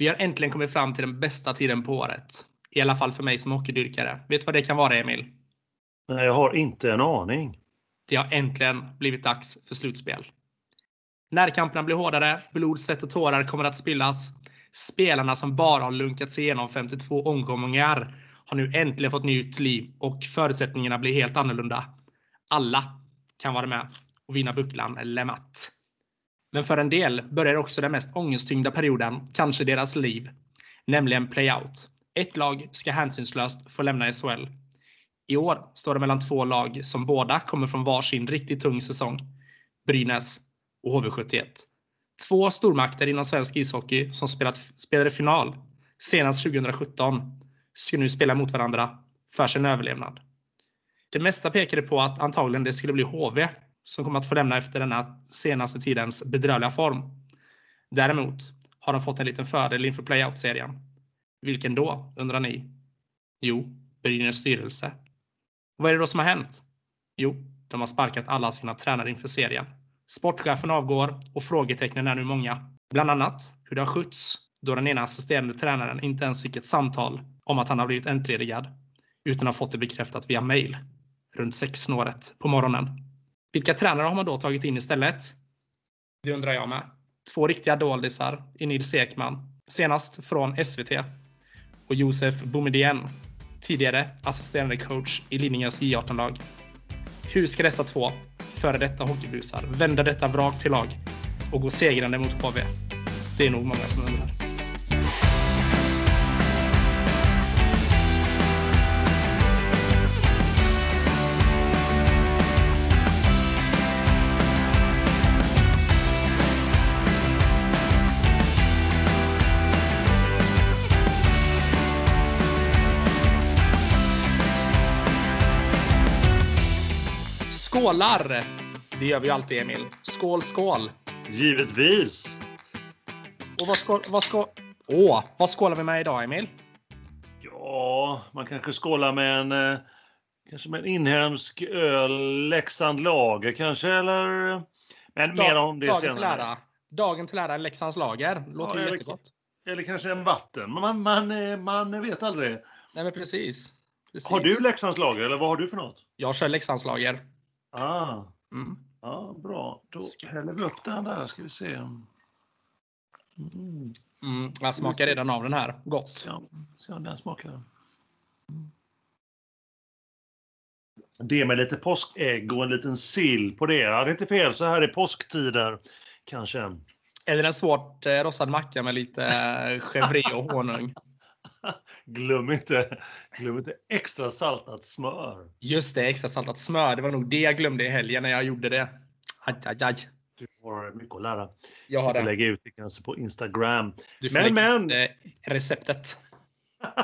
Vi har äntligen kommit fram till den bästa tiden på året. I alla fall för mig som hockeydyrkare. Vet du vad det kan vara Emil? Nej, jag har inte en aning. Det har äntligen blivit dags för slutspel. Närkamperna blir hårdare, blod, svett och tårar kommer att spillas. Spelarna som bara har lunkat sig igenom 52 omgångar har nu äntligen fått nytt liv och förutsättningarna blir helt annorlunda. Alla kan vara med och vinna bucklan Le Mat. Men för en del börjar också den mest ångesttyngda perioden, kanske deras liv, nämligen playout. Ett lag ska hänsynslöst få lämna SHL. I år står det mellan två lag som båda kommer från varsin riktigt tung säsong. Brynäs och HV71. Två stormakter inom svensk ishockey som spelat, spelade final senast 2017 ska nu spela mot varandra för sin överlevnad. Det mesta pekade på att antagligen det skulle bli HV som kommer att få lämna efter denna senaste tidens bedrövliga form. Däremot har de fått en liten fördel inför playout-serien. Vilken då, undrar ni? Jo, Brynäs styrelse. Vad är det då som har hänt? Jo, de har sparkat alla sina tränare inför serien. Sportchefen avgår och frågetecknen är nu många. Bland annat hur det har skötts då den ena assisterande tränaren inte ens fick ett samtal om att han har blivit entledigad utan har fått det bekräftat via mail runt sexsnåret på morgonen. Vilka tränare har man då tagit in istället? Det undrar jag med. Två riktiga doldisar i Nils Ekman, senast från SVT, och Josef Boumedienne, tidigare assisterande coach i Lidingös J18-lag. Hur ska dessa två före detta hockeybusar vända detta vrak till lag och gå segrande mot HV? Det är nog många som undrar. Skålar! Det gör vi alltid Emil. Skål, skål! Givetvis! Och vad, skål, vad, skål, åh, vad skålar vi med idag Emil? Ja, man kanske skålar med en, eh, kanske med en inhemsk öl, Leksand Lager kanske, eller? Men Dag, mer om det dagen senare. Till ära. Dagen till ära Leksands lager. Låter Ja, ju eller- jättegott. Eller kanske en vatten. Man, man, eh, man vet aldrig. Nej men precis. precis. Har du Leksands Lager eller vad har du för något? Jag kör Leksands lager. Ah, Mm. ja, bra. Då häller vi upp den där ska vi se. Mm. Mm, jag smakar redan av den här. Gott. Ja, om den smakar. Det med lite påskägg och en liten sill på det. Ja, det är inte fel så här i påsktider. Kanske. Eller en svårt eh, rostad macka med lite eh, chèvre och honung. Glöm inte, glöm inte extra saltat smör. Just det, extra saltat smör. Det var nog det jag glömde i helgen när jag gjorde det. Aj, aj, aj. Du har mycket att lära. Jag har det. lägga ut det kanske på Instagram. Du får Men, men. eh, receptet.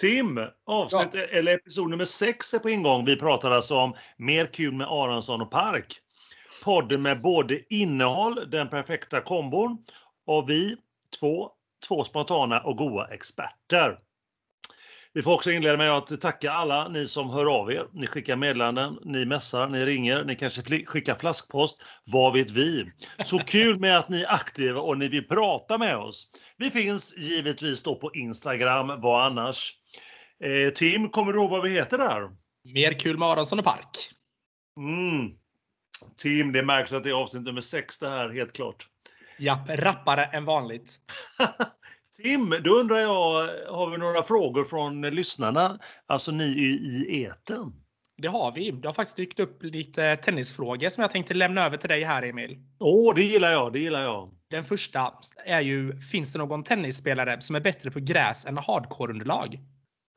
Tim, avsnitt eller episod nummer 6 är på ingång. Vi pratar alltså om Mer kul med Aronsson och Park. Podden med både innehåll, den perfekta kombon, och vi två, två spontana och goa experter. Vi får också inleda med att tacka alla ni som hör av er. Ni skickar meddelanden, ni messar, ni ringer, ni kanske skickar flaskpost. Vad vet vi? Så kul med att ni är aktiva och ni vill prata med oss. Vi finns givetvis då på Instagram, vad annars? Eh, Tim, kommer du ihåg vad vi heter där? Mer kul med Aronsson och Park. Mm. Tim, det märks att det är avsnitt nummer 6 det här, helt klart. Japp, rappare än vanligt. Tim, då undrar jag, har vi några frågor från lyssnarna? Alltså ni i, eten. Det har vi. Det har faktiskt dykt upp lite tennisfrågor som jag tänkte lämna över till dig här Emil. Åh, det gillar jag, det gillar jag. Den första är ju, finns det någon tennisspelare som är bättre på gräs än hardcore-underlag?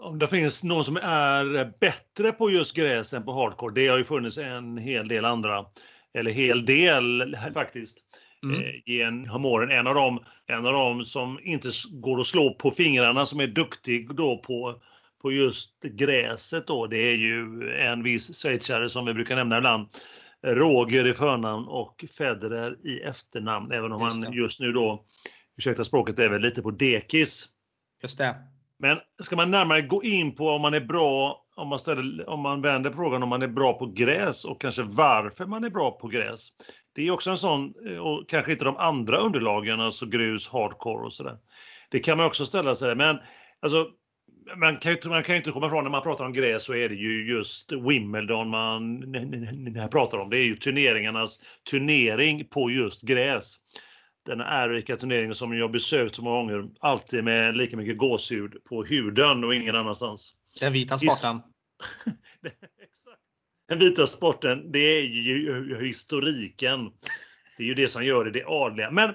Om det finns någon som är bättre på just gräs än på hardcore, det har ju funnits en hel del andra. Eller hel del faktiskt. Mm. Eh, genom åren. En av, dem, en av dem som inte går att slå på fingrarna som är duktig då på, på just gräset då, det är ju en viss schweizare som vi brukar nämna ibland. Roger i förnamn och Federer i efternamn, även om Just han just nu då, ursäkta språket, är väl lite på dekis. Just det. Men ska man närmare gå in på om man är bra om man, ställer, om man vänder på frågan om man är bra på gräs och kanske varför man är bra på gräs. Det är också en sån, eh, och kanske inte de andra underlagen, alltså grus, hardcore och sådär. Det kan man också ställa sig, men alltså man kan, ju, man kan ju inte komma ifrån när man pratar om gräs så är det ju just Wimbledon man när pratar om. Det är ju turneringarnas turnering på just gräs. Den ärorika turneringen som jag besökt så många gånger, alltid med lika mycket gåshud på huden och ingen annanstans. Den vita sporten. Den vita sporten, det är ju historiken. Det är ju det som gör det, det adliga. Men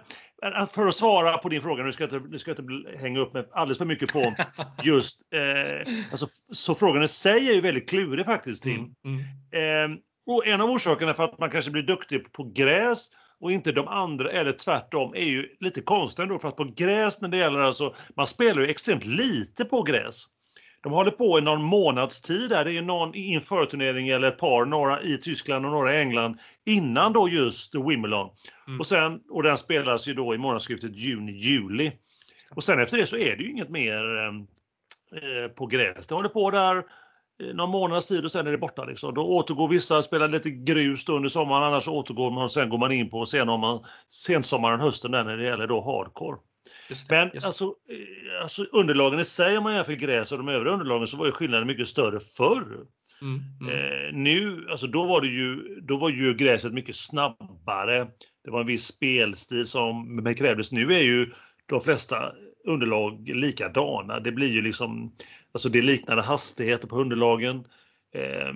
för att svara på din fråga, nu ska jag inte, nu ska jag inte hänga upp mig alldeles för mycket på just, eh, alltså, så frågan i sig är ju väldigt klurig faktiskt Tim. Mm, mm. Eh, och en av orsakerna för att man kanske blir duktig på gräs och inte de andra eller tvärtom är ju lite konstigt ändå för att på gräs när det gäller alltså, man spelar ju extremt lite på gräs. De håller på i någon månads tid där. Det är någon inför turnering eller ett par, några i Tyskland och några i England innan då just Wimbledon. Mm. Och, sen, och den spelas ju då i månadsskiftet juni-juli. Och sen efter det så är det ju inget mer eh, på gräs. Det håller på där eh, någon månads tid och sen är det borta. Liksom. Då återgår vissa, spelar lite grus då under sommaren, annars återgår man och sen går man in på sen om man, sensommaren, hösten där när det gäller då hardcore. Det, Men alltså, eh, alltså underlagen i sig om man jämför gräs och de övriga underlagen så var ju skillnaden mycket större förr. Mm, mm. Eh, nu, alltså då var det ju, då var ju gräset mycket snabbare. Det var en viss spelstil som krävdes. Nu är ju de flesta underlag likadana. Det blir ju liksom, alltså det liknande hastigheter på underlagen. Eh,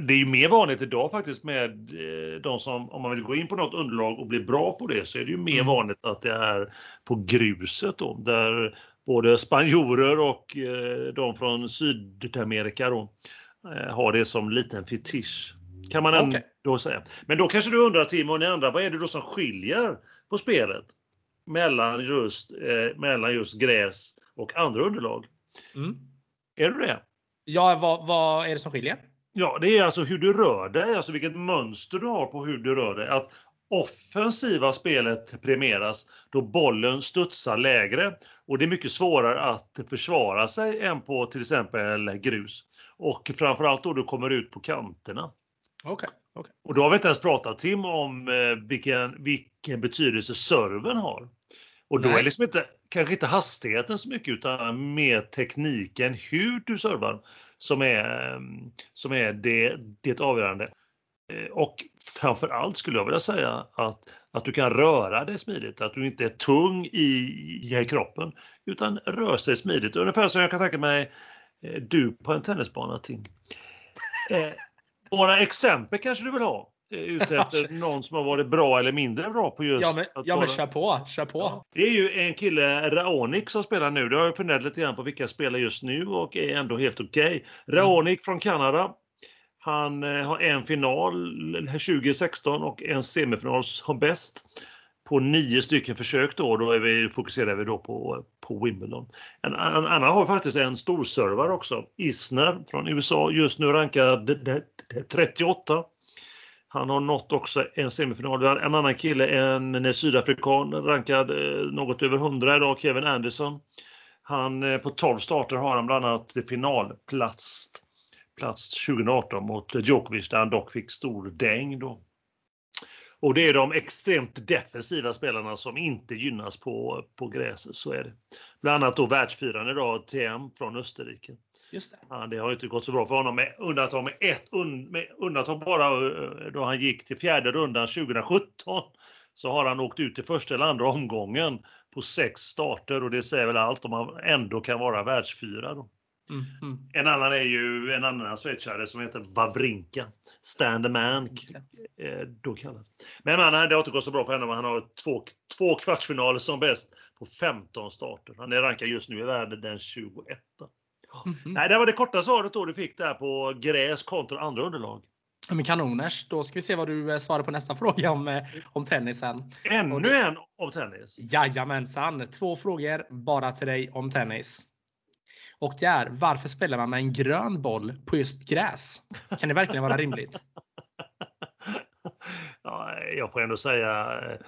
det är ju mer vanligt idag faktiskt med eh, de som, om man vill gå in på något underlag och bli bra på det, så är det ju mer mm. vanligt att det är på gruset då, där både spanjorer och eh, de från Sydamerika då eh, har det som liten fetisch. Kan man ändå okay. säga. Men då kanske du undrar Tim och ni andra, vad är det då som skiljer på spelet mellan just, eh, mellan just gräs och andra underlag? Mm. Är du det? Ja, vad, vad är det som skiljer? Ja, det är alltså hur du rör dig, alltså vilket mönster du har på hur du rör dig. Att offensiva spelet premieras då bollen studsar lägre och det är mycket svårare att försvara sig än på till exempel grus. Och framförallt då du kommer ut på kanterna. Okay, okay. Och då har vi inte ens pratat Tim om eh, vilken, vilken betydelse serven har. Och då Nej. är liksom inte, kanske inte hastigheten så mycket utan mer tekniken hur du servar som är, ehm, som är det, det avgörande. Eh, och framför allt skulle jag vilja säga att, att du kan röra dig smidigt, att du inte är tung i, i kroppen utan rör sig smidigt. Ungefär som jag kan tänka mig eh, du på en tennisbana Tim. Eh, några exempel kanske du vill ha? Eh, ute efter någon som har varit bra eller mindre bra på just... Ja men, ja, men kör på, kör på. Ja. Det är ju en kille, Raonic, som spelar nu. Det har jag funderat lite grann på vilka spelar just nu och är ändå helt okej. Okay. Raonic mm. från Kanada. Han eh, har en final 2016 och en semifinal som bäst på nio stycken försök då. Då är vi, fokuserar vi då på, på Wimbledon. En, en annan har faktiskt en storservare också. Isner från USA, just nu rankad 38. Han har nått också en semifinal. Vi har En annan kille, en sydafrikan, rankad eh, något över 100 idag, Kevin Anderson. Han, eh, på 12 starter har han bland annat finalplats plats 2018 mot Djokovic där han dock fick stor däng då. Och det är de extremt defensiva spelarna som inte gynnas på, på gräset, så är det. Bland annat då världsfyran idag, TM från Österrike. Just det. Ja, det har inte gått så bra för honom med undantag med ett med undantag bara eh, då han gick till fjärde rundan 2017. Så har han åkt ut till första eller andra omgången på sex starter och det säger väl allt om han ändå kan vara världsfyra. Då. Mm, mm. En annan är ju en annan schweizare som heter Wawrinka. Stand man, eh, då kallad. Men han har inte gått så bra för honom. Han har två, två kvartsfinaler som bäst på 15 starter. Han är rankad just nu i världen den 21. Mm -hmm. Nej, det var det korta svaret då du fick där på gräs kontra andra underlag. Ja, men kanoners, då ska vi se vad du eh, svarar på nästa fråga om, eh, om tennisen. Ännu du, en om tennis? Jajamensan! Två frågor bara till dig om tennis. Och det är, varför spelar man med en grön boll på just gräs? Kan det verkligen vara rimligt? ja, jag får ändå säga, eh,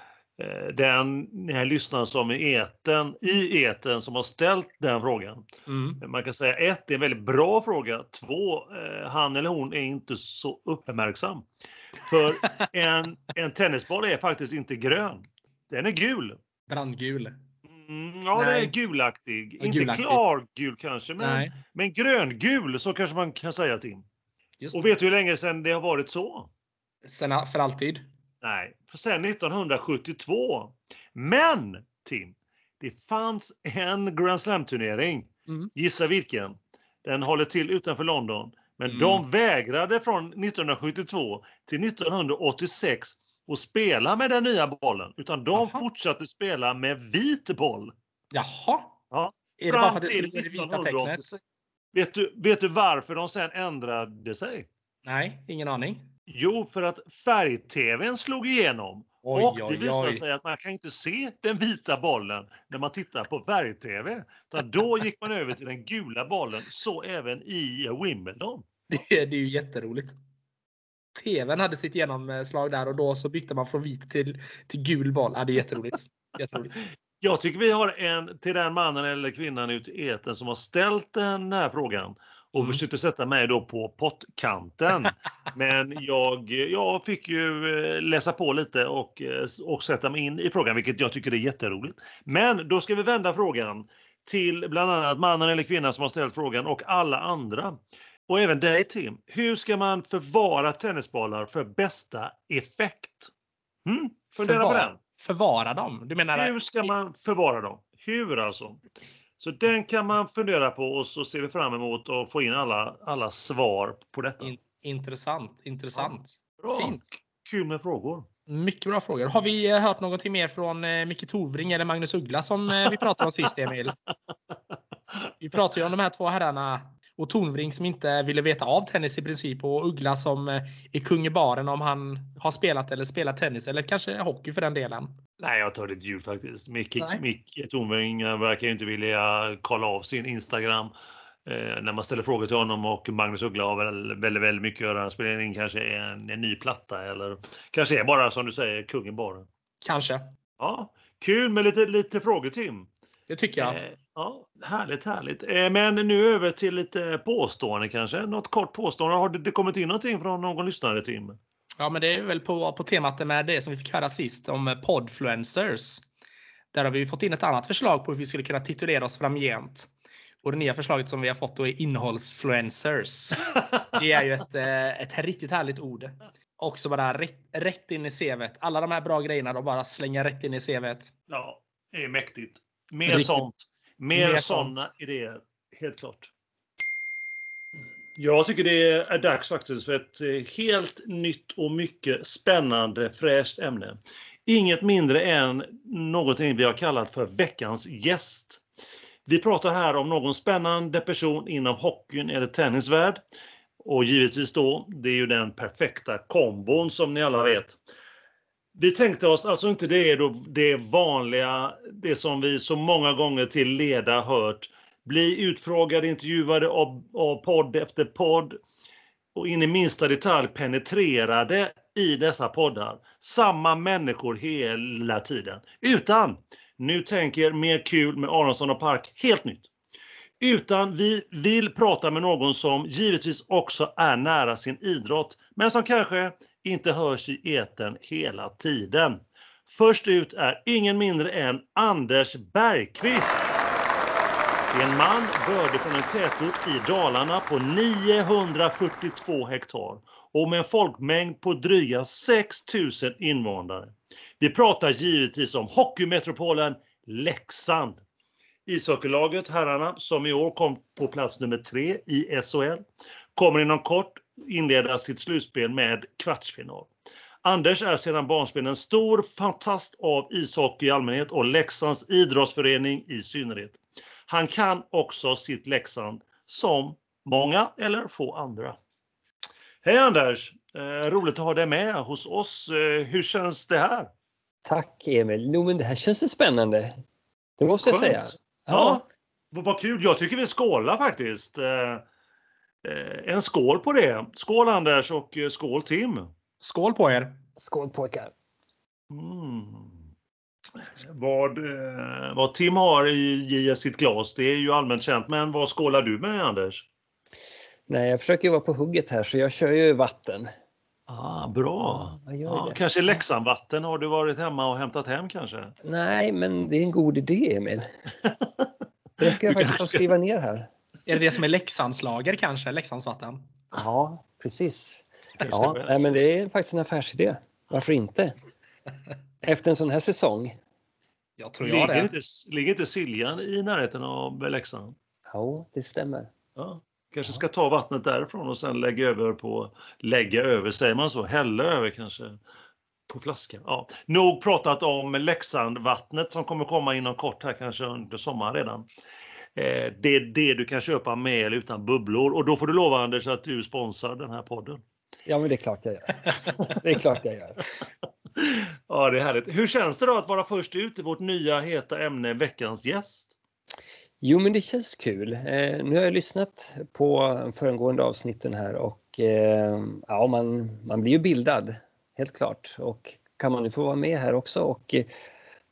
den här lyssnaren som i eten, i eten som har ställt den frågan. Mm. Man kan säga ett, det är en väldigt bra fråga. Två, eh, han eller hon är inte så uppmärksam. För en, en tennisboll är faktiskt inte grön. Den är gul. Brandgul. Mm, ja, den Nej. är gulaktig. Ja, inte gulaktig. klargul kanske, men, Nej, men gröngul så kanske man kan säga Tim. Och vet du hur länge sedan det har varit så? Sen, för alltid. Nej, för sedan 1972. Men Tim, det fanns en Grand Slam-turnering. Mm. Gissa vilken? Den håller till utanför London. Men Mm. de vägrade från 1972 till 1986 att spela med den nya bollen. Utan de Jaha. fortsatte spela med vit boll. Jaha. Ja. Är det bara för Fram att det skulle bli det vita 1986. tecknet? Vet du, vet du varför de sen ändrade sig? Nej, ingen aning. Jo, för att färg-tvn slog igenom. Oj, och det visade sig att man kan inte se den vita bollen när man tittar på färg-tv. Då gick man över till den gula bollen, så även i Wimbledon. Det, är- det är ju jätteroligt. TVn hade sitt genomslag där och då så bytte man från vit till, till gul boll. Ja, det är jätteroligt. jätteroligt. Jag tycker vi har en till den mannen eller kvinnan ute i etern som har ställt den här frågan och Mm. försökte sätta mig då på pottkanten. Men jag, jag fick ju eh, läsa på lite och, eh, och sätta mig in i frågan, vilket jag tycker är jätteroligt. Men då ska vi vända frågan till bland annat mannen eller kvinnan som har ställt frågan och alla andra. Och även dig Tim. Hur ska man förvara tennisbollar för bästa effekt? Mm? Fundera på Förvara- den. Förvara dem? Du menar? Hur ska man förvara dem? Hur alltså? Så den kan man fundera på och så ser vi fram emot att få in alla, alla svar på detta. In, intressant, intressant. Bra. Fint. Kul med frågor. Mycket bra frågor. Har vi eh, hört någonting mer från eh, Micke Tovring eller Magnus Uggla som eh, vi pratade om sist Emil? Vi pratade ju om de här två herrarna och Tornvring som inte ville veta av tennis i princip och Uggla som eh, är kung i baren om han har spelat eller spelat tennis eller kanske hockey för den delen. Nej, jag tar ditt ljud faktiskt. Micke. Micke Tornving verkar ju inte vilja kolla av sin Instagram eh, när man ställer frågor till honom och Magnus Uggla har väl väldigt, väldigt mycket att göra. Han spelar in kanske en, en ny platta eller kanske är bara som du säger kung i baren. Kanske. Ja, kul med lite, lite frågor Tim. Det tycker jag. Eh, Ja, härligt, härligt. Eh, Men nu över till lite påstående kanske. Något kort påstående. Har det, det kommit in någonting från någon lyssnare Tim? Ja, men det är väl på, på temat med det som vi fick höra sist om eh, podfluencers. Där har vi fått in ett annat förslag på hur vi skulle kunna titulera oss framgent. Och det nya förslaget som vi har fått då är innehållsfluencers. Det är ju ett, ett riktigt härligt ord. Också bara rätt, rätt in i CVt. Alla de här bra grejerna de bara slänger rätt in i CVt. Ja, det är mäktigt. Mer Riktigt. sånt. Mer, Mer sådana sånt. idéer. Helt klart. Jag tycker det är dags faktiskt för ett eh, helt nytt och mycket spännande fräscht ämne. Inget mindre än någonting vi har kallat för veckans gäst. Vi pratar här om någon spännande person inom hockeyn eller tennisvärld. Och givetvis då, det är ju den perfekta kombon som ni alla vet. Vi tänkte oss alltså inte det då det vanliga, det som vi så många gånger till leda hört. Bli utfrågade, intervjuade av, av podd efter podd och in i minsta detalj penetrerade i dessa poddar. Samma människor hela tiden. Utan, nu tänker mer kul med Aronsson och Park, helt nytt. Utan vi vill prata med någon som givetvis också är nära sin idrott, men som kanske inte hörs i eten hela tiden. Först ut är ingen mindre än Anders Bergqvist. Det är en man bördig från en tätort i Dalarna på 942 hektar och med en folkmängd på dryga 6000 invånare. Vi pratar givetvis om hockeymetropolen Leksand. Ishockeylaget, herrarna, som i år kom på plats nummer tre i SHL, kommer inom kort inleda sitt slutspel med kvartsfinal. Anders är sedan barnsben en stor fantast av ishockey i allmänhet och Leksands idrottsförening i synnerhet. Han kan också sitt Leksand som många eller få andra. Hej Anders! Eh, roligt att ha dig med hos oss. Eh, hur känns det här? Tack Emil. Jo, men det här känns spännande. Det måste jag Skönt. säga. Ja, vad vad kul. Jag tycker vi skålar faktiskt. Eh, en skål på det. Skål Anders och eh, skål Tim. Skål på er! Skål pojkar. Mm. Vad, eh, vad Tim har i, i sitt glas, det är ju allmänt känt. Men vad skålar du med Anders? Nej, jag försöker vara på hugget här så jag kör ju vatten. Ah, bra! Ja, Ja, kanske Leksandsvatten har du varit hemma och hämtat hem kanske? Nej, men det är en god idé Emil. Det ska jag faktiskt ska- skriva ner här. Är det det som är Leksandslager kanske? Leksandsvatten? Ja, precis. Ja, nej, men det är faktiskt en affärsidé. Varför inte? Efter en sån här säsong. Jag tror jag Ligger det. inte, ligger inte Siljan i närheten av Leksand? Ja, det stämmer. Ja, kanske ska ta vattnet därifrån och sen lägga över på, lägga över, säger man så? Hälla över kanske på flaskan. Ja. Nog pratat om Leksandsvattnet som kommer komma inom kort här kanske under sommaren redan. Eh, det det du kan köpa med eller utan bubblor och då får du lova Anders att du sponsrar den här podden. Ja, men det är klart jag gör. Det är klart jag gör. Ja, det är härligt. Hur känns det då att vara först ut i vårt nya heta ämne Veckans gäst? Jo, men det känns kul. Eh, nu har jag lyssnat på föregående avsnitten här och eh, ja, man, man blir ju bildad, helt klart. Och kan man nu få vara med här också och eh,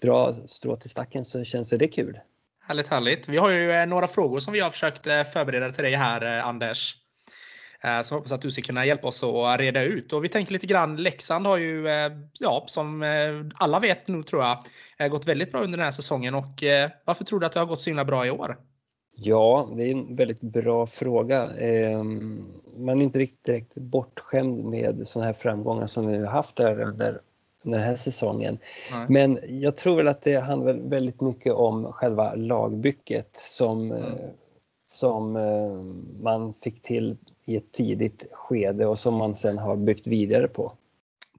dra strå till stacken så känns det kul. Härligt, härligt. Vi har ju eh, några frågor som vi har försökt eh, förbereda till dig här eh, Anders. Som jag hoppas att du ska kunna hjälpa oss att reda ut. Och vi tänker lite grann, Leksand har ju, ja, som alla vet nu tror jag, gått väldigt bra under den här säsongen. Och varför tror du att det har gått så himla bra i år? Ja, det är en väldigt bra fråga. Ehm, man är inte riktigt direkt bortskämd med sådana här framgångar som vi har haft där under den här säsongen. Nej. Men jag tror väl att det handlar väldigt mycket om själva lagbygget som, Mm. eh, som eh, man fick till i ett tidigt skede och som man sen har byggt vidare på.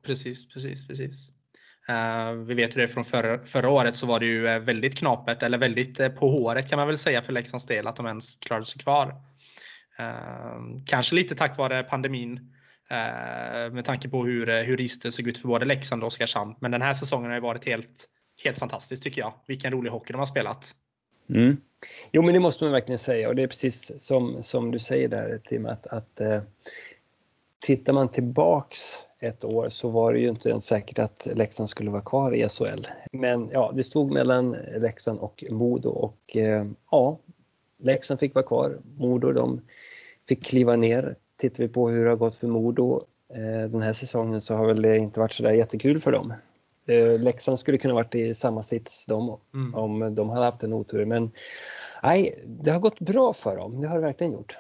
Precis, precis, precis. Eh, vi vet ju det från förra, förra året så var det ju väldigt knapert, eller väldigt på håret kan man väl säga för Leksands del, att de ens klarade sig kvar. Kanske lite tack vare pandemin Eh, med tanke på hur, eh, hur registret såg ut för både Leksand och Oskarshamn. Men den här säsongen har ju varit helt, helt fantastisk tycker jag. Vilken rolig hockey de har spelat. Mm. Jo men det måste man verkligen säga och det är precis som, som du säger där Tim att, att eh, tittar man tillbaks ett år så var det ju inte ens säkert att Leksand skulle vara kvar i SHL. Men ja, det stod mellan Leksand och Modo och eh, ja, Leksand fick vara kvar. Modo de fick kliva ner. Tittar vi på hur det har gått för Modo eh, den här säsongen så har väl det inte varit så där jättekul för dem. Eh, Leksand skulle kunna varit i samma sits de Mm. om de hade haft en otur. Men nej, det har gått bra för dem. Det har det verkligen gjort.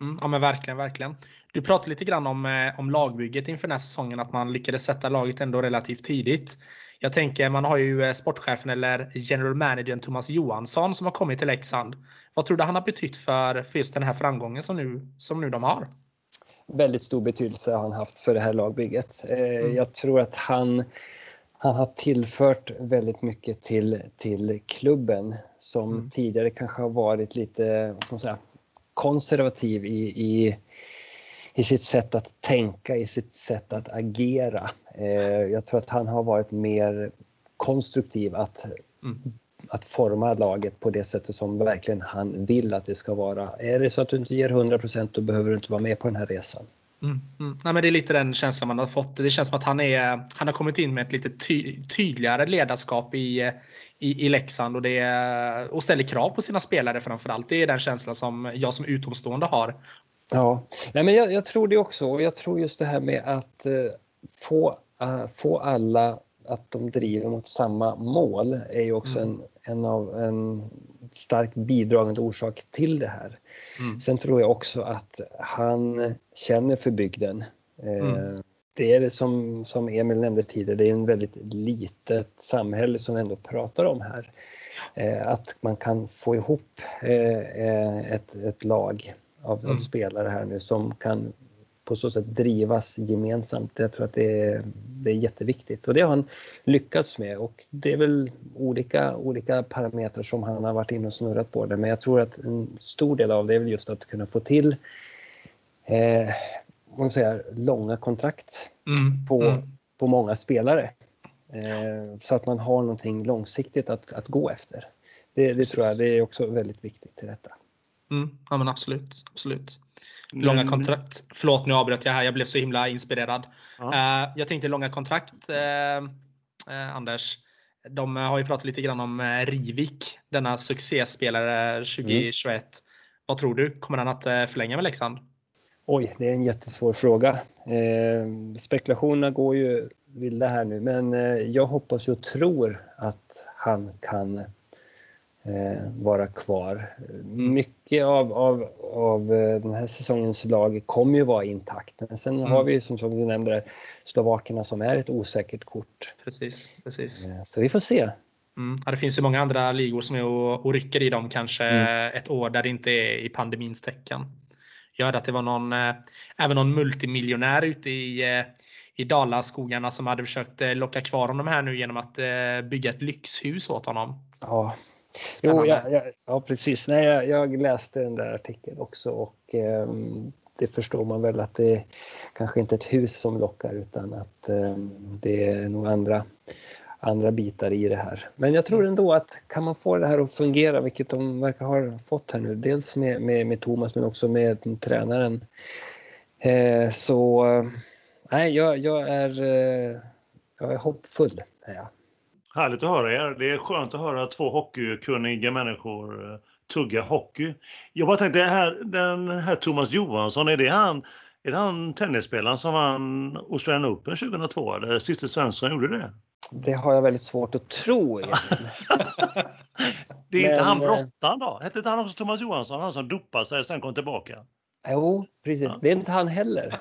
Mm, ja men verkligen, verkligen. Du pratade lite grann om, eh, om lagbygget inför den här säsongen, att man lyckades sätta laget ändå relativt tidigt. Jag tänker, man har ju eh, sportchefen eller general managern Thomas Johansson som har kommit till Leksand. Vad tror du han har betytt för, för just den här framgången som nu, som nu de har? Väldigt stor betydelse har han haft för det här lagbygget. Eh, Mm. Jag tror att han, han har tillfört väldigt mycket till, till klubben som Mm. tidigare kanske har varit lite vad ska man säga, konservativ i, i, i sitt sätt att tänka, i sitt sätt att agera. Eh, Jag tror att han har varit mer konstruktiv att Mm. att forma laget på det sättet som verkligen han vill att det ska vara. Är det så att du inte ger 100% då behöver du inte vara med på den här resan. Mm, mm. Nej, men det är lite den känslan man har fått. Det känns som att han, är, han har kommit in med ett lite ty, tydligare ledarskap i, i, i Leksand och, det, och ställer krav på sina spelare framförallt. Det är den känslan som jag som utomstående har. Ja, Nej, men jag, jag tror det också och jag tror just det här med att eh, få, eh, få alla att de driver mot samma mål är ju också Mm. en, en, av, en starkt bidragande orsak till det här. Mm. Sen tror jag också att han känner för bygden. Eh, Mm. Det är det som, som Emil nämnde tidigare, det är en väldigt litet samhälle som vi ändå pratar om här. Eh, Att man kan få ihop eh, eh, ett, ett lag av, av Mm. spelare här nu som kan på så sätt drivas gemensamt. Jag tror att det är, det är jätteviktigt och det har han lyckats med och det är väl olika, olika parametrar som han har varit inne och snurrat på det men jag tror att en stor del av det är väl just att kunna få till eh, man säger, långa kontrakt Mm. på, Mm. på många spelare. Eh, så att man har någonting långsiktigt att, att gå efter. Det, det tror jag det är också väldigt viktigt till detta. Mm. Ja men absolut. absolut. Långa Men- kontrakt. Förlåt nu avbröt jag här. Jag blev så himla inspirerad. Ja. Eh, jag tänkte långa kontrakt eh, eh, Anders. De har ju pratat lite grann om Rivik, denna succéspelare 2021. Mm. Vad tror du? Kommer han att förlänga med Leksand? Oj, det är en jättesvår fråga. Eh, spekulationerna går ju vilda här nu, men jag hoppas och tror att han kan vara kvar. Mycket av, av, av eh, den här säsongens lag kommer ju vara intakt, men sen mm. har vi som, som du nämnde Slovakerna som är ett osäkert kort. Precis, precis. Eh, så vi får se. Mm. Ja, det finns ju många andra ligor som är och, och rycker i dem kanske mm. ett år där det inte är i pandemins tecken. Jag hörde att det var någon, eh, även någon multimiljonär ute i, eh, i Dalaskogarna som hade försökt eh, locka kvar honom här nu genom att bygga ett lyxhus åt honom. Ja, jo, ja, ja, ja precis. Nej, jag, jag, läste den där artikeln också och eh, det förstår man väl att det kanske inte är ett hus som lockar utan att eh, det är nog andra andra bitar i det här. Men jag tror ändå att kan man få det här att fungera, vilket de verkar ha fått här nu, dels med, med, med Thomas men också med tränaren. Eh, så nej, jag, jag, är, eh, jag är hoppfull. Ja. Härligt att höra er. Det är skönt att höra två hockeykunniga människor eh, tugga hockey. Jag bara tänkte, här, den här Thomas Johansson, är det han, är det han tennisspelaren som vann Australian Open 2002? Eller Siste Svensson gjorde det? Det har jag väldigt svårt att tro. det är inte Men, han eh, brottan då? Hette inte han också Thomas Johansson, han som dopade sig och sen kom tillbaka? Jo, precis. Ja. Det är inte han heller.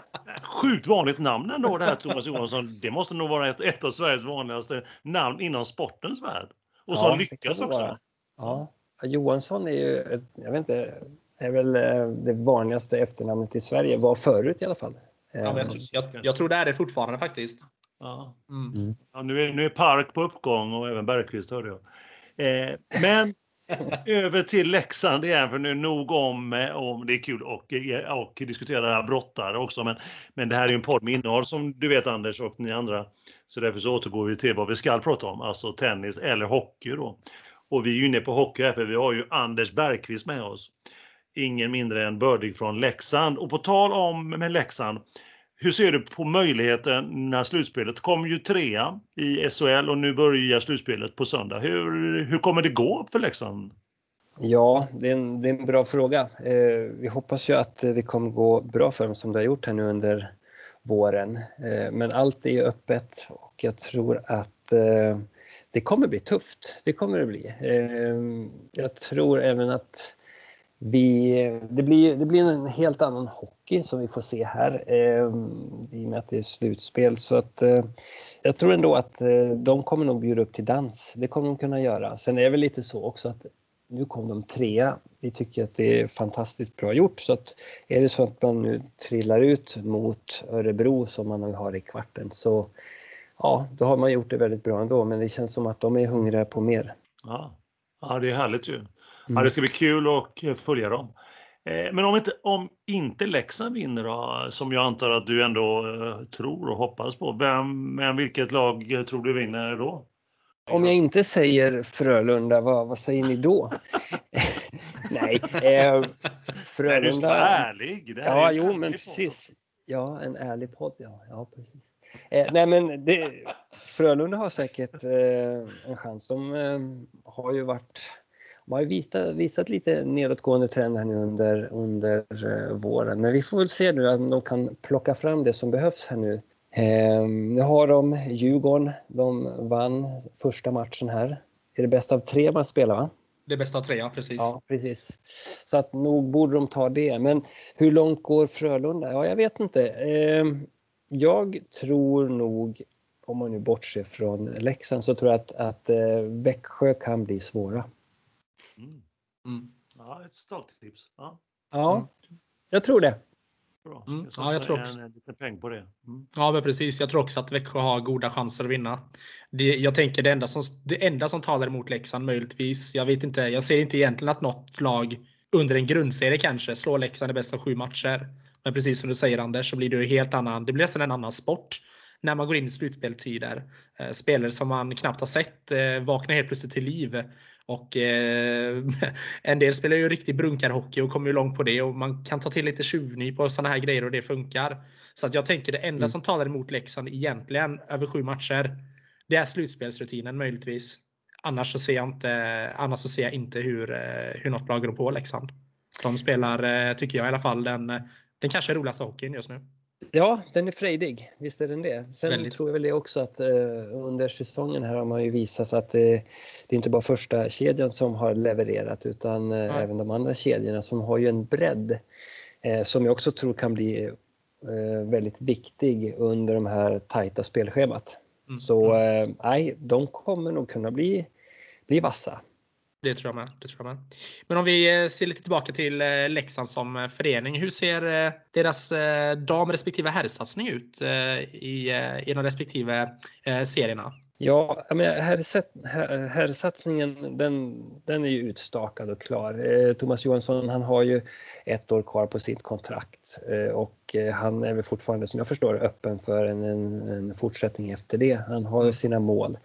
Sjukt vanligt namn ändå det här Thomas Johansson. Det måste nog vara ett, ett av Sveriges vanligaste namn inom sportens värld. Och som ja, lyckas också. Ja. Johansson är ju, jag vet inte, är väl eh, det vanligaste efternamnet i Sverige, var förut i alla fall. Ja, jag, jag, jag, tror det är det fortfarande faktiskt. Ja. Mm. mm. Ja, nu, är, nu är Park på uppgång och även Bergqvist hörde jag. Eh, men över till Leksand igen, för nu nog om, eh, om det är kul och, eh, och diskutera brottare också. Men, men det här är ju en podd med innehåll som du vet Anders och ni andra. Så därför så återgår vi till vad vi ska prata om, alltså tennis eller hockey då. Och vi är ju inne på hockey här för vi har ju Anders Bergqvist med oss. Ingen mindre än bördig från Leksand. Och på tal om med Leksand hur ser du på möjligheten när slutspelet kommer ju trea i SHL och nu börjar slutspelet på söndag. Hur, hur kommer det gå för Leksand? Ja, det är en, det är en bra fråga. Eh, vi hoppas ju att det kommer gå bra för dem som det har gjort här nu under våren. Eh, men allt är ju öppet och jag tror att eh, det kommer bli tufft. Det kommer det bli. Eh, jag tror även att vi, det, blir, det blir en helt annan hockey som vi får se här eh, i och med att det är slutspel. Så att, eh, jag tror ändå att eh, de kommer nog bjuda upp till dans. Det kommer de kunna göra. Sen är det väl lite så också att nu kom de trea. Vi tycker att det är fantastiskt bra gjort. Så att är det så att man nu trillar ut mot Örebro som man har i kvarten så ja, då har man gjort det väldigt bra ändå. Men det känns som att de är hungriga på mer. Ja, ja det är härligt ju. Ja, det ska bli kul att följa dem. Eh, men om inte, om inte Leksand vinner då, som jag antar att du ändå eh, tror och hoppas på, vem, men vilket lag tror du vinner då? Om jag inte säger Frölunda, vad, vad säger ni då? Nej, eh, Frölunda... Du ska vara ärlig. ja, jo, men precis. Ja, en ärlig podd, ja. ja precis. Eh, nej, men det, Frölunda har säkert eh, en chans. De eh, har ju varit de har visat, visat lite nedåtgående trend här nu under, under eh, våren. Men vi får väl se nu att de kan plocka fram det som behövs här nu. Eh, nu har de Djurgården. De vann första matchen här. Är det bäst av tre man spelar va? Det bästa av tre, ja precis. Ja, precis. Så att nog borde de ta det. Men hur långt går Frölunda? Ja, jag vet inte. Eh, jag tror nog, om man nu bortser från Leksand, så tror jag att, att eh, Växjö kan bli svåra. Mm. Mm. Ja, ett stalltips. Ja. ja, mm. jag tror det. Bra. Mm. Ja, jag tror också. En, en liten peng på det. Mm. Ja, men precis. Jag tror också att Växjö har goda chanser att vinna. Det, jag tänker det enda, som, det enda som talar emot Leksand möjligtvis. Jag vet inte. Jag ser inte egentligen att något lag under en grundserie kanske slår Leksand i bästa sju matcher. Men precis som du säger Anders så blir det helt annan. Det blir nästan en annan sport när man går in i slutspelstider. Eh, spelare som man knappt har sett eh, vaknar helt plötsligt till liv. Och eh, en del spelar ju riktig brunkarhockey och kommer ju långt på det och man kan ta till lite tjuvnyp och sådana här grejer och det funkar. Så att jag tänker det enda mm. som talar emot Leksand egentligen över sju matcher det är slutspelsrutinen möjligtvis. Annars så ser jag inte, annars så ser jag inte hur, hur något lag går på Leksand. De spelar, tycker jag i alla fall, den, den kanske roligaste hockeyn just nu. Ja, den är frejdig. Visst är den det. Sen Väldigt. tror jag väl det också att eh, under säsongen här har man ju visat att det, det är inte bara första kedjan som har levererat utan eh, Nej. även de andra kedjorna som har ju en bredd eh, som jag också tror kan bli eh, väldigt viktig under de här tajta spelschemat. Mm. Så Mm. eh, nej, de kommer nog kunna bli, bli vassa. Det tror jag med. Det tror jag med. Men om vi eh, ser lite tillbaka till eh, Leksand som eh, förening. Hur ser deras dam respektive herrsatsning ut i, i de respektive serierna? Ja, herrsatsningen den, den är ju utstakad och klar. Thomas Johansson han har ju ett år kvar på sitt kontrakt och han är väl fortfarande som jag förstår öppen för en, en, en fortsättning efter det. Han har ju sina mål.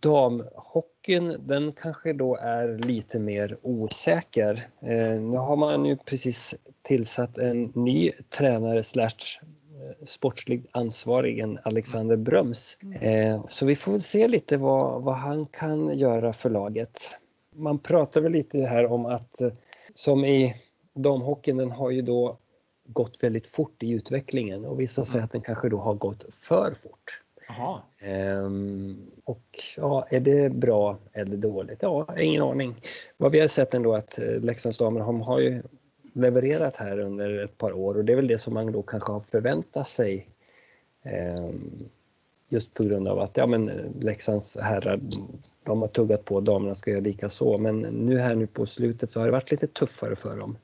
Damhockeyn den kanske då är lite mer osäker. Eh, nu har man ju precis tillsatt en ny tränare slash eh, sportslig ansvarig, Alexander Bröms. Eh, så vi får se lite vad, vad han kan göra för laget. Man pratar väl lite här om att som i damhockeyn, den har ju då gått väldigt fort i utvecklingen och vissa säger att den kanske då har gått för fort. Ehm, och ja, är det bra eller dåligt? Ja, ingen aning. Vad vi har sett ändå att eh, Leksands damer har ju levererat här under ett par år och det är väl det som man då kanske har förväntat sig. ehm, just på grund av att ja, men eh, Leksands herrar de har tuggat på, damerna ska göra lika så. Men nu här nu på slutet så har det varit lite tuffare för dem.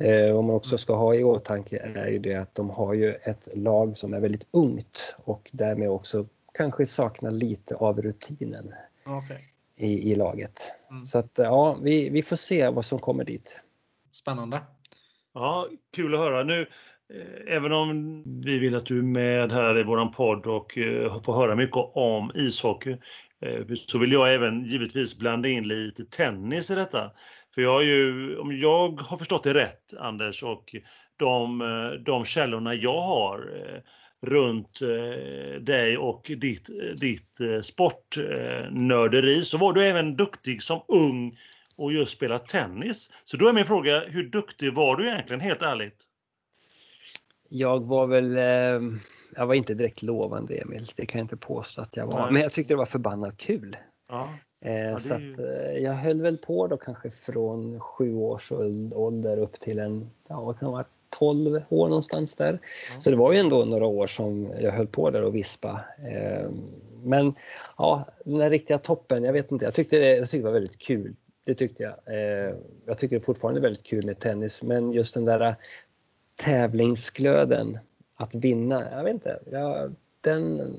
Eh, vad man också ska ha i åtanke är ju det att de har ju ett lag som är väldigt ungt och därmed också kanske saknar lite av rutinen Okej. i, i laget. Mm. Så att ja, vi, vi får se vad som kommer dit. Spännande. Ja, kul att höra. Nu, eh, även om vi vill att du är med här i våran podd och eh, får höra mycket om ishockey, eh, så vill jag även givetvis blanda in lite tennis i detta. För jag har ju, om jag har förstått det rätt Anders och de, eh, de källorna jag har eh, runt eh, dig och ditt, ditt sportnörderi så var du även duktig som ung och just spelat tennis. Så då är min fråga, hur duktig var du egentligen helt ärligt? Jag var väl, jag var inte direkt lovande Emil, det kan jag inte påstå att jag var. Nej. Men jag tyckte det var förbannat kul. Ja, Eh, det så ju- eh, jag höll väl på då kanske från sju års åld- ålder upp till en, ja vad kan det vara, 12 år någonstans där. Så det var ju ändå några år som jag höll på där och vispa. Eh, men ja, den där riktiga toppen, jag vet inte, jag tyckte det, jag tyckte det var väldigt kul. Det tyckte jag. Jag tycker det fortfarande är väldigt kul med tennis, men just den där tävlingsglöden, att vinna, jag vet inte, jag, den,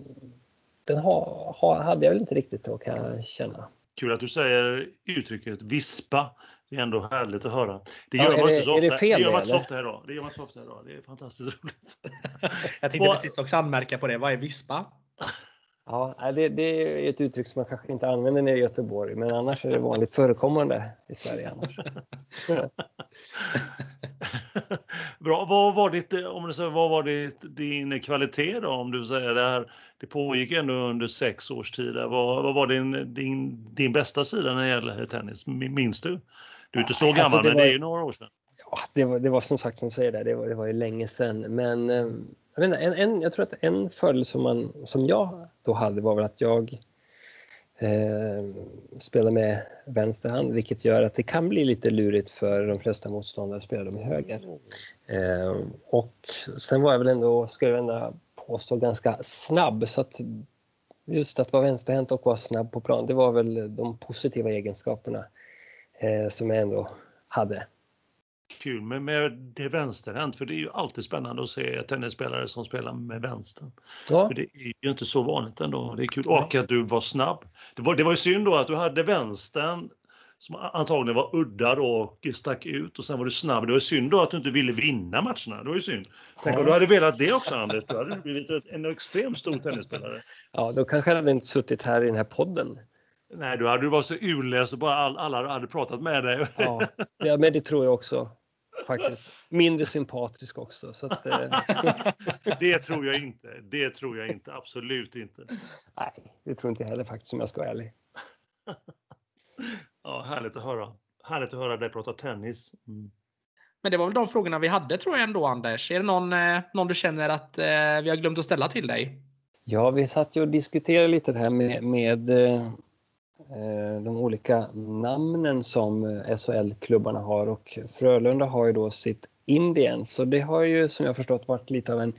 den ha, ha, hade jag väl inte riktigt då kan jag känna. kul att du säger uttrycket vispa. Det är ändå härligt att höra. Det Ja, gör är man det- inte så ofta. det fel gör man det, inte så ofta idag. Det gör man så ofta idag. Det är fantastiskt roligt. Jag tänkte precis också anmärka på det. Vad är vispa? Ja, det, det är ett uttryck som man kanske inte använder nere i Göteborg, men annars är det vanligt förekommande i Sverige. Annars. Bra. Vad var, ditt, om du säger, vad var ditt, din kvalitet då? Om du säger det här, det pågick ändå under sex års tid. Vad, vad var din, din, din bästa sida när det gäller tennis? Min- Minns du? Du är inte så Alltså, gammal, det men var- det är ju några år sedan. Ja, det, var, det var som sagt som du säger, där, det, var, det var ju länge sedan. Men eh, jag, inte, en, en, jag tror att en fördel som, man, som jag då hade var väl att jag eh, spelar med vänster hand, vilket gör att det kan bli lite lurigt för de flesta motståndare att spela med höger. Eh, och sen var jag väl ändå, skulle jag ändå påstå, ganska snabb. Så att just att vara vänsterhänt och vara snabb på plan, det var väl de positiva egenskaperna eh, som jag ändå hade. Kul med, med det vänsterhänt, för det är ju alltid spännande att se tennisspelare som spelar med vänstern. Ja. För det är ju inte så vanligt ändå. Det är kul. Och att du var snabb. Det var, det var ju synd då att du hade vänstern som antagligen var udda då och stack ut och sen var du snabb. Det var synd då att du inte ville vinna matcherna. Det var ju synd. Tänk om du hade velat det också Anders. Då hade du blivit en extremt stor tennisspelare. Ja, då kanske jag hade inte suttit här i den här podden. Nej, då hade du varit så urläst och bara all, alla hade pratat med dig. Ja, ja men det tror jag också faktiskt. Mindre sympatisk också. Så att, eh. det tror jag inte. Det tror jag inte. Absolut inte. Nej, det tror inte jag heller faktiskt om jag ska vara ärlig. ja, härligt att höra. Härligt att höra dig prata tennis. Mm. Men det var väl de frågorna vi hade tror jag ändå Anders. Är det någon, eh, någon du känner att eh, vi har glömt att ställa till dig? Ja, vi satt ju och diskuterade lite det här med, med eh, de olika namnen som SHL-klubbarna har och Frölunda har ju då sitt Indien så det har ju som jag förstått varit lite av en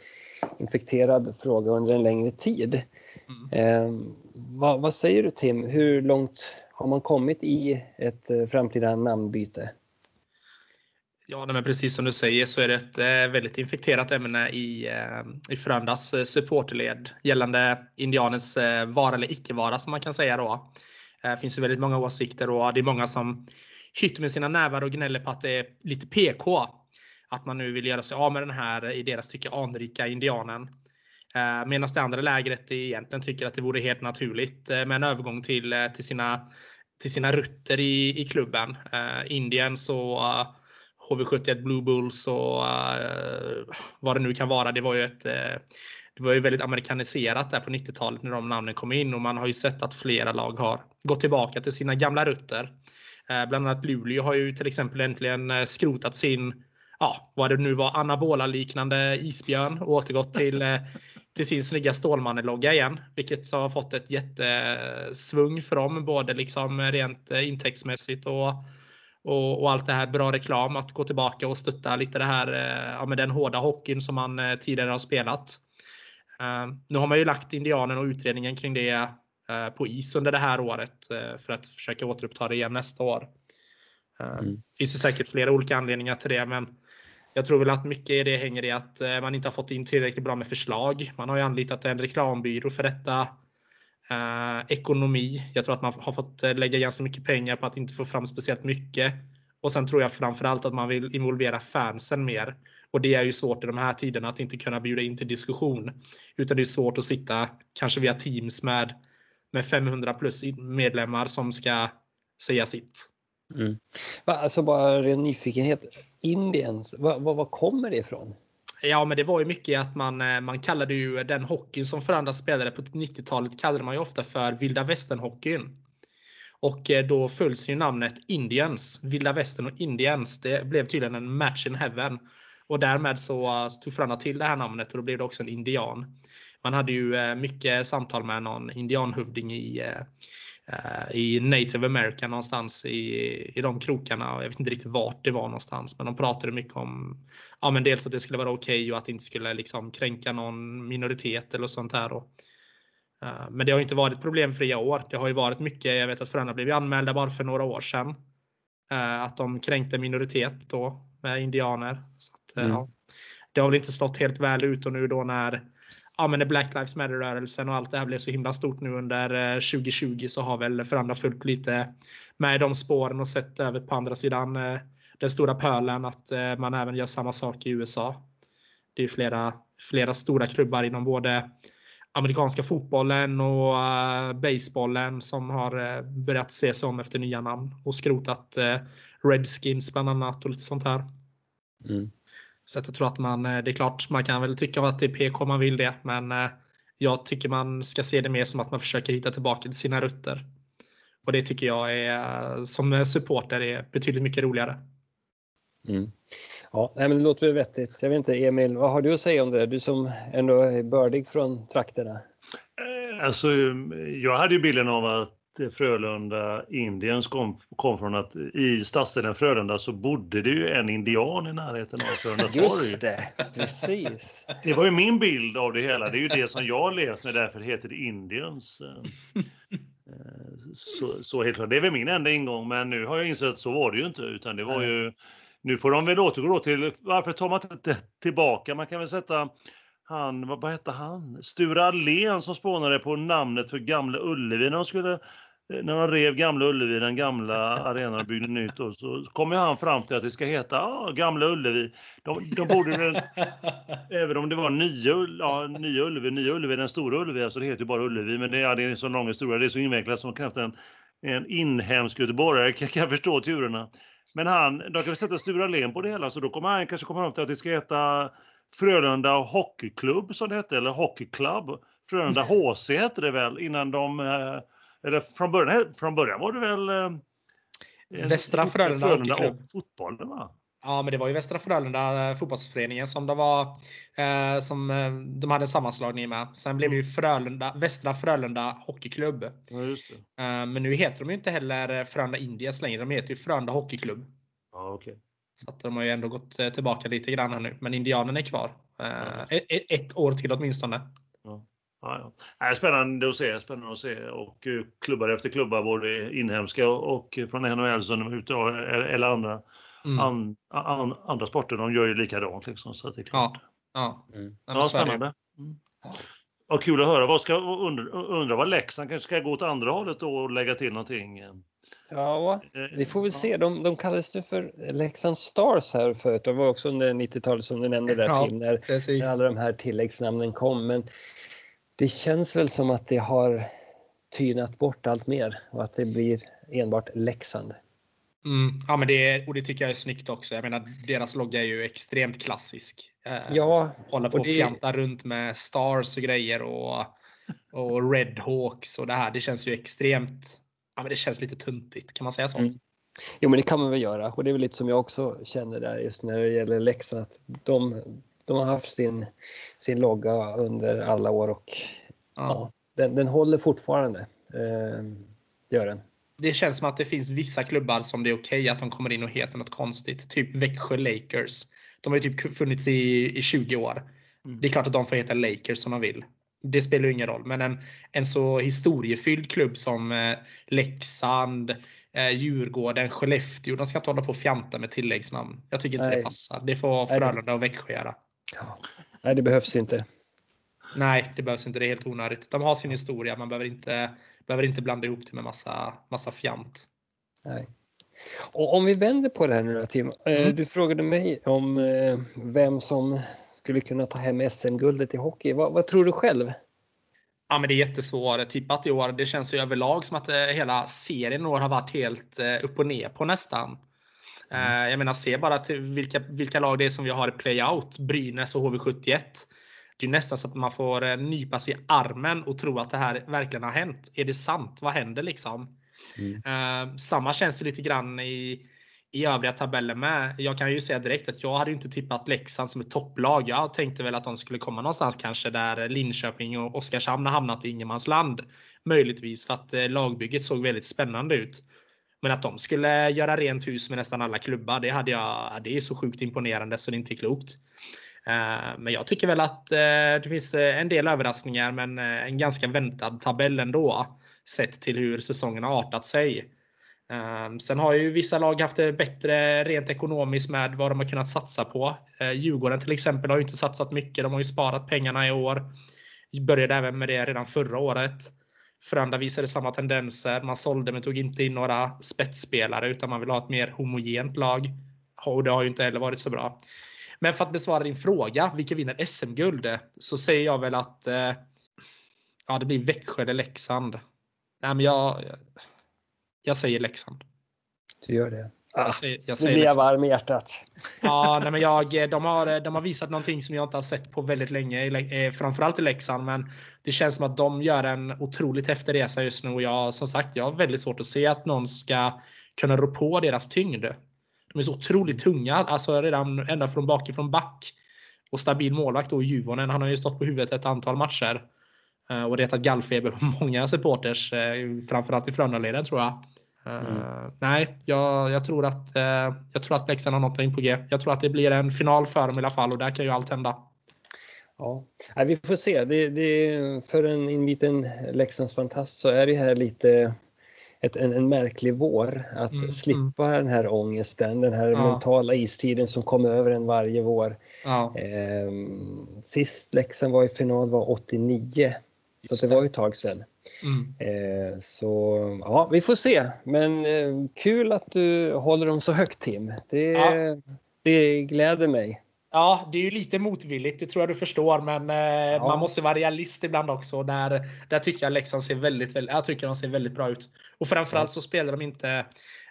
infekterad fråga under en längre tid. Mm. Eh, vad, vad, säger du Tim, hur långt har man kommit i ett eh, framtida namnbyte? Ja, men precis som du säger så är det ett eh, väldigt infekterat ämne i, eh, i Frölundas supporterled gällande indianens vara eller icke vara som man kan säga då. Det finns ju väldigt många åsikter och det är många som hytter med sina nävar och gnäller på att det är lite PK. Att man nu vill göra sig av med den här i deras tycke anrika indianen. Medan det andra lägret egentligen tycker att det vore helt naturligt med en övergång till, till, sina, till sina rötter i, i klubben. Eh, Indien så eh, HV71 Blue Bulls och uh, vad det nu kan vara. Det var ju ett uh, det var ju väldigt amerikaniserat där på 90-talet när de namnen kom in och man har ju sett att flera lag har gått tillbaka till sina gamla rötter. Bland annat Luleå har ju till exempel äntligen skrotat sin, ja vad det nu var, anabola liknande isbjörn och återgått till till sin snygga Stålmannen-logga igen. Vilket har fått ett jättesvung för dem, både liksom rent intäktsmässigt och och, och, allt det här bra reklam att gå tillbaka och stötta lite det här eh, ja, med den hårda hockeyn som man eh, tidigare har spelat. Nu har man ju lagt Indianen och utredningen kring det på is under det här året för att försöka återuppta det igen nästa år. Mm. Det finns ju säkert flera olika anledningar till det men jag tror väl att mycket i det hänger i att eh, man inte har fått in tillräckligt bra med förslag. Man har ju anlitat en reklambyrå för detta. Eh, ekonomi. Jag tror att man har fått eh, lägga ganska mycket pengar på att inte få fram speciellt mycket. Och sen tror jag framförallt att man vill involvera fansen mer. Och det är ju svårt i de här tiderna att inte kunna bjuda in till diskussion. Utan det är svårt att sitta kanske via Teams med, med 500 plus medlemmar som ska säga sitt. Mm. Alltså bara ren nyfikenhet. Indiens, var, kommer det ifrån? Ja, men det var ju mycket att man, eh, man kallade ju den hockeyn som Frölunda spelade på 90-talet kallade man ju ofta för vilda västern-hockeyn. Och eh, då följs ju namnet Indians. Vilda västern och Indians. Det blev tydligen en match in heaven. Och därmed så eh, tog Frölunda till det här namnet och då blev det också en indian. Man hade ju mycket samtal med någon indianhövding i i Native America någonstans i, i de krokarna. Jag vet inte riktigt vart det var någonstans. Men de pratade mycket om ja, men dels att det skulle vara okej okay och att det inte skulle liksom kränka någon minoritet eller sånt här. Då. Eh, men det har inte varit problemfria år. Det har ju varit mycket. Jag vet att Frölunda blev anmälda bara för några år sedan. Eh, att de kränkte minoritet då med indianer. Så att, mm. ja, det har väl inte slått helt väl ut och nu då när ja, men när Black Lives Matter-rörelsen och allt det här blev så himla stort nu under eh, 2020 så har väl Frölunda följt lite med de spåren och sett över på andra sidan eh, den stora pölen att eh, man även gör samma sak i USA. Det är flera, flera stora klubbar inom både amerikanska fotbollen och basebollen som har börjat se sig om efter nya namn och skrotat Redskins bland annat och lite sånt här. Mm. Så jag tror att man, eh, det är klart, man kan väl tycka att det är PK om man vill det. Men eh, jag tycker man ska se det mer som att man försöker hitta tillbaka till sina rötter. Och det tycker jag är, som supporter är betydligt mycket roligare. Mm. Ja, men det låter väl vettigt. Jag vet inte Emil, vad har du att säga om det? Du som ändå är bördig från trakterna. Eh, alltså, jag hade ju bilden av att Frölunda Indiens kom, kom från att i stadsdelen Frölunda så bodde det ju en indian i närheten av Frölunda torg. Just det, precis. Det var ju min bild av det hela. Det är ju det som jag levt med, därför heter det Indiens. Eh, så, så helt klart. Det är väl min enda ingång, men nu har jag insett att så var det ju inte, utan det var ju nu får de väl återgå till, varför tar man inte tillbaka? Man kan väl sätta han, vad, vad hette han? Sture Allén som spånade på namnet för Gamla Ullevi när de skulle när de rev Gamla Ullevi, den gamla arenan och byggde nytt, och så kom han fram till att det ska heta ah, Gamla Ullevi. De, de borde väl, även om det var nya, ja, nya Ullevi, nya Ullevi, den stora Ullevi, alltså det heter ju bara Ullevi, men det, ja, det är så lång historia, det är så invecklat som knappt en, en inhemsk göteborgare kan, kan förstå turerna. Men han, de kan väl sätta Sture Allén på det hela, så då kommer han kanske komma fram till att det ska heta Frölunda Hockeyklubb som det hette, eller Hockeyclub. Frölunda HC hette det väl innan de, eh, eller från början, från början var det väl eh, Västra Frölunda, Frölunda och fotbollen va? Ja, men det var ju Västra Frölunda eh, fotbollsföreningen som det var eh, som eh, de hade en sammanslagning med. Sen blev det ju Frölunda, Västra Frölunda Hockeyklubb. Ja. Eh, men nu heter de ju inte heller Frölunda Indians längre. De heter ju Frölunda Hockeyklubb. Ja, okej. Så att de har ju ändå gått eh, tillbaka lite grann här nu. Men Indianerna är kvar. Eh, ett, ett år till åtminstone. Ja, ja. Nej, spännande att se, spännande att se. Och eh, klubbar efter klubbar, både inhemska och från NHL som de är ute och, eller andra, Mm. an, an, andra sporter, de gör ju likadant. Liksom, så att det är klart. Ja. Ja. Mm. Ja, ju. spännande. Mm. Ja, kul att höra. Vad ska, undra, undra vad Leksand kanske ska gå åt andra hållet då och lägga till någonting. Eh, Ja, vi får väl se. De, de kallades det för Leksand Stars här förut. Det var också under 90-talet som du nämnde där Ja, Tim, när, när alla de här tilläggsnamnen kom. Men det känns väl som att det har tynat bort allt mer och att det blir enbart Leksand. Mm. Ja, men det, och det tycker jag är snyggt också. Jag menar, deras logga är ju extremt klassisk. Eh, Ja, Hålla på och och det- fjanta runt med stars och grejer och, och Redhawks och det här. Det känns ju extremt, ja men det känns lite tuntigt. Kan man säga så? Mm. Jo men det kan man väl göra och det är väl lite som jag också känner där just när det gäller Leksand att de, de har haft sin, sin logga under alla år och Ja. ja, den, den håller fortfarande. Eh, det gör den. Det känns som att det finns vissa klubbar som det är okej att de kommer in och heter något konstigt. Typ Växjö Lakers. De har ju typ funnits i, i 20 år. Mm. Det är klart att de får heta Lakers som de vill. Det spelar ju ingen roll. Men en, en så historiefylld klubb som eh, Leksand, eh, Djurgården, Skellefteå. De ska inte hålla på och fjanta med tilläggsnamn. Jag tycker inte Nej. det passar. Det får Frölunda och Växjö göra. Ja. Nej det behövs inte. Nej, det behövs inte. Det är helt onödigt. De har sin historia. Man behöver inte, behöver inte blanda ihop det med massa, massa fjant. Nej. Och om vi vänder på det här nu då Tim. Eh, Mm. Du frågade mig om eh, vem som skulle kunna ta hem SM-guldet i hockey. Vad, vad tror du själv? Ja, men det är jättesvårt tippat i år. Det känns ju överlag som att eh, hela serien i år har varit helt upp och ner på nästan. Eh, Jag menar, se bara till vilka, vilka lag det är som vi har i playout. Brynäs och HV71. Det är nästan så att man får eh, nypa sig i armen och tro att det här verkligen har hänt. Är det sant? Vad händer liksom? Eh, samma känns det lite grann i, i övriga tabeller med. Jag kan ju säga direkt att jag hade inte tippat Leksand som ett topplag. Jag tänkte väl att de skulle komma någonstans kanske där Linköping och Oskarshamn har hamnat i ingenmansland. Möjligtvis för att lagbygget såg väldigt spännande ut. Men att de skulle göra rent hus med nästan alla klubbar, det, hade jag, det är så sjukt imponerande så det är inte klokt. Eh, men jag tycker väl att eh, det finns eh, en del överraskningar men en ganska väntad tabell ändå. Sett till hur säsongen har artat sig. Sen har ju vissa lag haft det bättre rent ekonomiskt med vad de har kunnat satsa på. Djurgården till exempel har ju inte satsat mycket. De har ju sparat pengarna i år. Började även med det redan förra året. Frölunda visade samma tendenser. Man sålde men tog inte in några spetsspelare utan man vill ha ett mer homogent lag. Och det har ju inte heller varit så bra. Men för att besvara din fråga, vilka vinner SM-guld? Så säger jag väl att eh, ja, det blir Växjö eller Leksand. Nej, men jag, jag säger Leksand. Du gör det? Ah, Jag säger, jag nu säger blir jag varm i hjärtat. Ja, nej, men jag, de, har, de har visat någonting som jag inte har sett på väldigt länge. eh, Framförallt i Leksand. Men det känns som att de gör en otroligt häftig resa just nu. Och jag, som sagt, jag har väldigt svårt att se att någon ska kunna rå på deras tyngd. De är så otroligt tunga. Alltså redan ända från bakifrån back. Och stabil målvakt då Juvonen. Han har ju stått på huvudet ett antal matcher. Eh, Och retat gallfeber på många supporters. eh, Framförallt i Frölundaleden tror jag. Eh, nej, jag, jag, tror att, eh, jag tror att Leksand har något på G. Jag tror att det blir en final för dem i alla fall och där kan ju allt hända. Ja, Nej, vi får se. Det, det, för en inbiten Leksandsfantast så är det här lite ett, en, en märklig vår. Att Mm, slippa den här ångesten, den här Ja. mentala istiden som kommer över en varje vår. Ja, Ehm, sist Leksand var i final var 89. Så det. var ju ett tag sedan. Mm. Eh, så ja, vi får se. Men eh, kul att du håller dem så högt Tim. Det, Ja. det gläder mig. ja, det är ju lite motvilligt, det tror jag du förstår. Men eh, Ja. man måste vara realist ibland också. Där, där tycker jag Leksand ser väldigt, väldigt, jag tycker de ser väldigt bra ut. Och framförallt så spelar de inte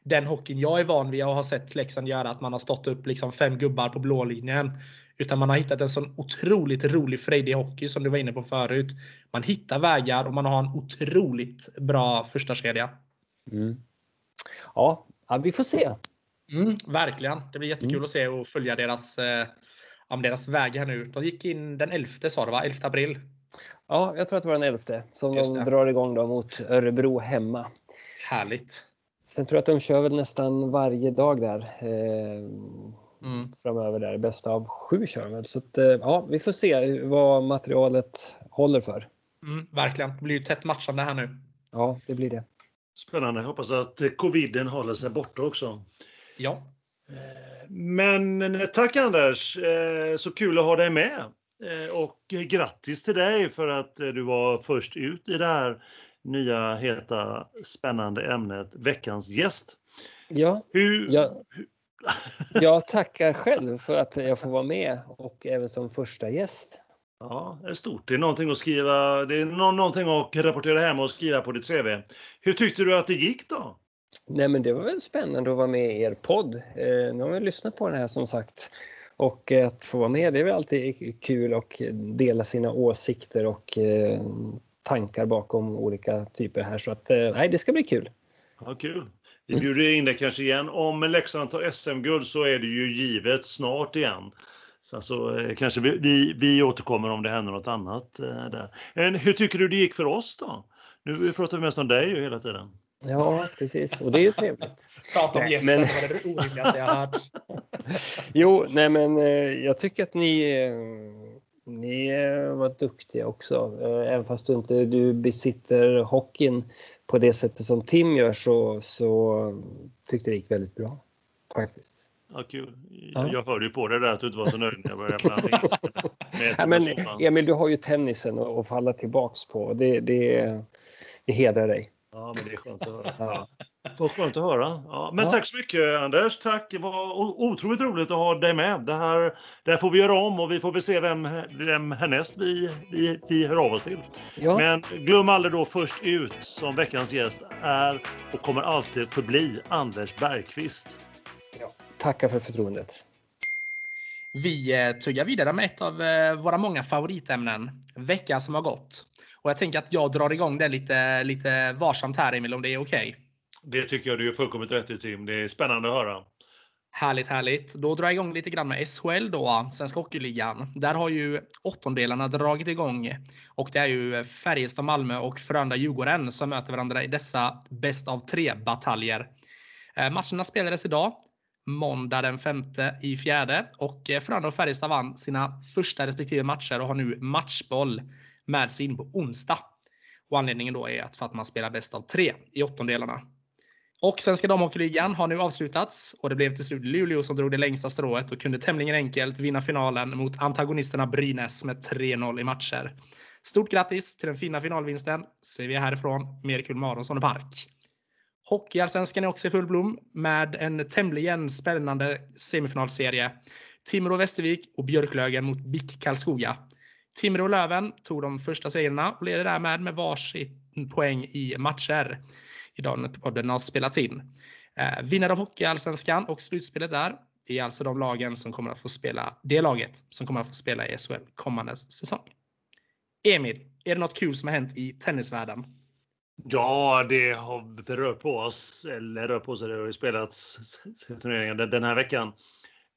den hockeyn jag är van vid och har sett Leksand göra, att man har stått upp liksom fem gubbar på blå linjen. Utan man har hittat en sån otroligt rolig frejdig hockey som du var inne på förut. Man hittar vägar och man har en otroligt bra första kedja. Mm. Ja, vi får se. Mm, verkligen. Det blir jättekul mm. att se och följa deras, eh, deras väg här nu. De gick in den 11 sa du va? 11 april? Ja, jag tror att det var den 11 som de drar igång då mot Örebro hemma. Härligt. Sen tror jag att de kör väl nästan varje dag där. Eh, mm. Framöver där. Bäst av sju kör väl. Så att, eh, ja, vi får se vad materialet håller för. Mm, verkligen. Det blir ju tätt matchande här nu. Ja, det blir det. Spännande. Jag hoppas att coviden håller sig borta också. Ja. Eh, men eh, tack Anders! Så kul att ha dig med. Och grattis till dig för att du var först ut i det här nya heta spännande ämnet Veckans gäst. Ja, Hur, jag, jag tackar själv för att jag får vara med och även som första gäst. Ja, det är stort. Det är någonting att skriva, det är någonting att rapportera hem och skriva på ditt CV. Hur tyckte du att det gick då? Nej men det var väl spännande att vara med i er podd. Eh, nu har vi lyssnat på den här som sagt. Och att få vara med det är väl alltid kul och dela sina åsikter och eh, tankar bakom olika typer här. Så att eh, nej, det ska bli kul. Ja, kul. Vi bjuder in dig kanske igen. Om Leksand tar SM-guld så är det ju givet snart igen. Sen så eh, kanske vi, vi, vi återkommer om det händer något annat eh, där. Men hur tycker du det gick för oss då? Nu pratar vi mest om dig ju hela tiden. Ja, precis. Och det är ju trevligt. Prata om gästen, men... det var det orimligaste jag hört. jo, nej men eh, jag tycker att ni, ni var duktiga också. Även fast du inte du besitter hockeyn på det sättet som Tim gör så, så tyckte det gick väldigt bra. Faktiskt. Ja, kul. Ja. Jag hörde ju på det där att du inte var så nöjd när jag började blanda ja, men Emil, du har ju tennisen att falla tillbaks på. Det, det, det hedrar dig. Ja, men det är skönt att höra. Ja. Vad skönt att höra. Ja, men ja. tack så mycket Anders. Tack. Det var otroligt roligt att ha dig med. Det här, det här får vi göra om och vi får väl se vem, vem härnäst vi, vi, vi hör av oss till. Ja. Men glöm aldrig då först ut som veckans gäst är och kommer alltid förbli Anders Bergqvist. Ja. Tackar för förtroendet. Vi eh, tuggar vidare med ett av eh, våra många favoritämnen. Veckan som har gått. Och jag tänker att jag drar igång det lite, lite varsamt här Emil, om det är okej? Okay. Det tycker jag du är fullkomligt rätt i Tim. Det är spännande att höra. Härligt, härligt. Då drar jag igång lite grann med SHL då, Svenska Hockeyligan. Där har ju åttondelarna dragit igång. Och det är ju Färjestad, Malmö och Frölunda-Djurgården som möter varandra i dessa bäst av tre bataljer. Eh, matcherna spelades idag måndag den 5 i fjärde och eh, Frölunda och Färjestad vann sina första respektive matcher och har nu matchboll med sig in på onsdag. Och anledningen då är att för att man spelar bäst av tre i åttondelarna. Och Svenska Damhockeyligan har nu avslutats och det blev till slut Luleå som drog det längsta strået och kunde tämligen enkelt vinna finalen mot antagonisterna Brynäs med 3-0 i matcher. Stort grattis till den fina finalvinsten, säger vi härifrån Merkul Maronsson och Park. Hockeyallsvenskan är också i full blom med en tämligen spännande semifinalserie. Timrå Västervik och Björklögen mot BIK Karlskoga. Timrå och Löven tog de första segrarna och leder därmed med varsitt poäng i matcher. Idag när podden har spelats in. Eh, vinnare av Hockeyallsvenskan och slutspelet där är alltså de lagen som kommer att få spela, det laget som kommer att få spela i SHL kommande säsong. Emil, är det något kul som har hänt i tennisvärlden? Ja, det har rört på oss, eller rör på sig, det har ju spelats turneringar den här veckan.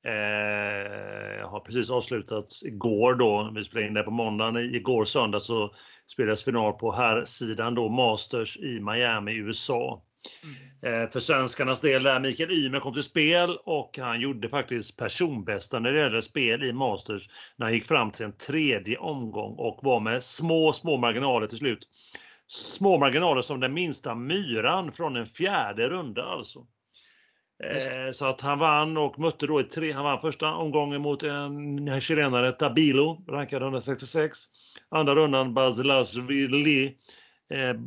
Eh, har precis avslutats igår då, vi spelade in det på måndagen. Igår söndag så spelades final på här sidan då Masters i Miami, USA. Mm. Eh, för svenskarnas del där Mikael Ymer kom till spel och han gjorde faktiskt personbästa när det gäller spel i Masters när han gick fram till en tredje omgång och var med små, små marginaler till slut små marginaler som den minsta myran från en fjärde runda alltså. Eh, så att han vann och mötte då i tre, han vann första omgången mot en chilenare, Tabilo, rankad 166. Andra rundan Basilasvili, eh,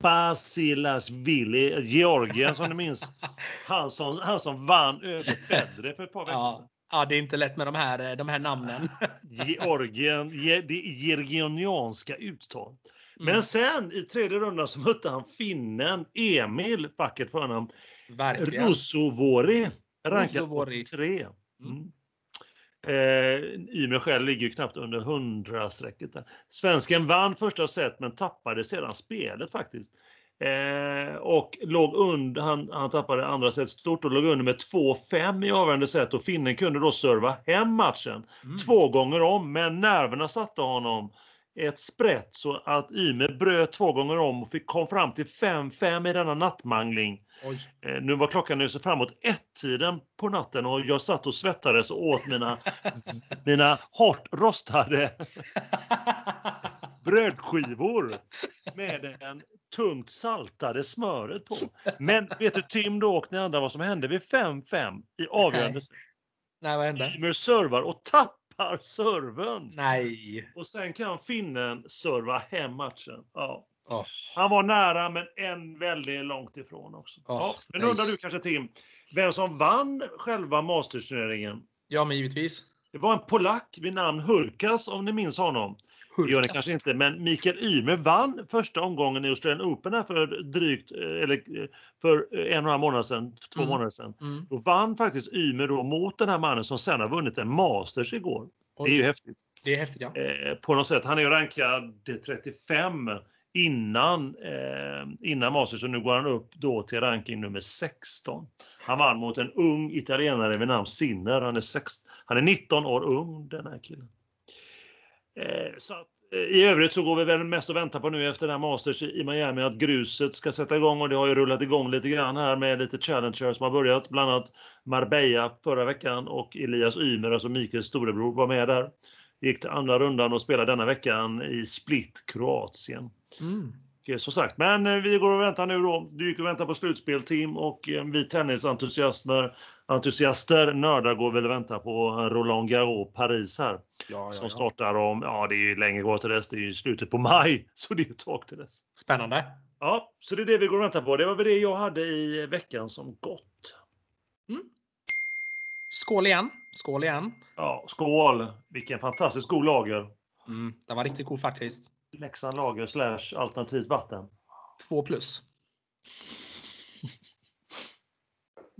Basilasvili, Georgien som ni minns. Han som, han som vann över Federer för ett par veckor sedan. Ja, det är inte lätt med de här, de här namnen. Georgien, det georgianska uttal. Men mm. sen i tredje rundan så mötte han finnen Emil, vackert förnamn, Verkligen. Rosovori rankad Rosovori. 83. Mm. Eh, Ymer själv ligger ju knappt under 100-strecket där. Svensken vann första set men tappade sedan spelet faktiskt. Eh, och låg under, han, han tappade andra set stort och låg under med 2-5 i avgörande set och finnen kunde då serva hem matchen Mm. två gånger om men nerverna satte honom ett sprätt så att Ymer bröt två gånger om och fick kom fram till 5-5 i denna nattmangling. Eh, Nu var klockan nu så framåt ett-tiden på natten och jag satt och svettades och åt mina, mina hårt rostade brödskivor med den tungt saltade smöret på. Men vet du Tim då och ni andra vad som hände vid 5-5 i avgörande? Nej, vad hände? Ymer servar och tappar serven. Nej. Och sen kan finnen serva hem matchen. Ja. Åh. Han var nära men en väldigt långt ifrån också. Åh, ja, men nej. undrar du kanske Tim, vem som vann själva Masters-turneringen? Ja, men givetvis. Det var en polack vid namn Hurkas om ni minns honom. Det gör ni Hurkas. kanske inte, men Mikael Ymer vann första omgången i Australian Open här för drygt, eh, eller eh, för en och en halv månad sedan, två Mm. månader sedan. Mm. Då vann faktiskt Ymer då mot den här mannen som sen har vunnit en Masters igår. Det är ju häftigt. Det är häftigt ja. Eh, på något sätt. Han är ju rankad 35 innan, eh, innan Masters och nu går han upp då till ranking nummer 16. Han vann mot en ung italienare vid namn Sinner. Han är, sex, han är 19 år ung den här killen. Eh, så att, eh, I övrigt så går vi väl mest och väntar på nu efter den här Masters i Miami att gruset ska sätta igång och det har ju rullat igång lite grann här med lite challengers som har börjat. Bland annat Marbella förra veckan och Elias Ymer, alltså Mikaels storebror, var med där. Gick till andra rundan och spelade denna veckan i Split, Kroatien. Mm. Som sagt, men eh, vi går och väntar nu då. Du gick och väntar på slutspel Tim och eh, vi tennisentusiaster, entusiaster, nördar går väl och väntar på Roland Garros Paris här. Ja, Som startar om, ja det är ju länge kvar till dess, det är ju slutet på maj. Så det är ett tag till dess. Spännande. Ja, så det är det vi går och väntar på. Det var väl det jag hade i veckan som gått. Skål igen. Skål igen. Ja, skål! Vilken fantastiskt god lager. Mm. Den var riktigt god faktiskt. Leksand lager slash alternativt vatten. 2 plus.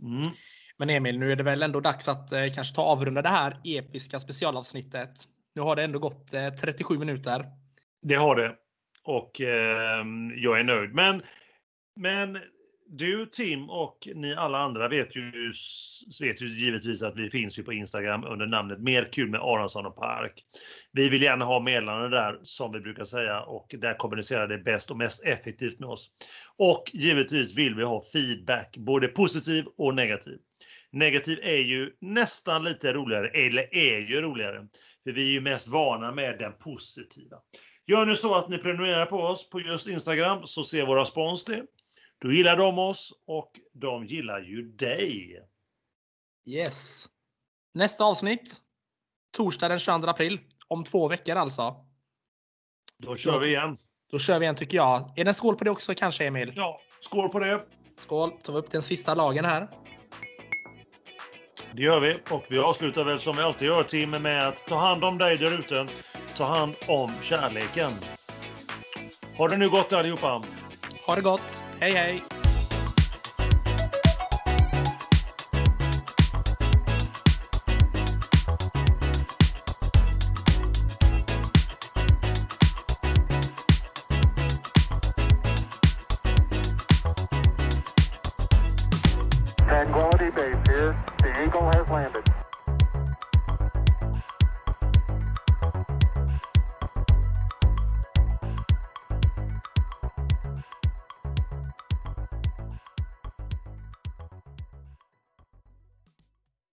Mm. Men Emil, nu är det väl ändå dags att eh, kanske ta avrunda det här episka specialavsnittet. Nu har det ändå gått eh, 37 minuter. Det har det. Och eh, jag är nöjd. Men, men du Tim och ni alla andra vet ju, vet ju givetvis att vi finns ju på Instagram under namnet Mer kul med Aronsson och Park. Vi vill gärna ha meddelanden där som vi brukar säga och där kommunicerar det bäst och mest effektivt med oss. Och givetvis vill vi ha feedback, både positiv och negativ. Negativ är ju nästan lite roligare, eller är ju roligare. För vi är ju mest vana med den positiva. Gör nu så att ni prenumererar på oss på just Instagram så ser våra spons det. Då gillar de oss och de gillar ju dig. Yes. Nästa avsnitt. Torsdag den 22 april. Om två veckor alltså. Då kör vi igen. Då kör vi igen tycker jag. Är det en skål på det också kanske Emil? Ja, skål på det. Skål. Tar vi upp den sista lagen här. Det gör vi och vi avslutar väl som vi alltid gör Tim med att ta hand om dig där ute. Ta hand om kärleken. Ha det nu gott allihopa. Ha det gott. Hej hej!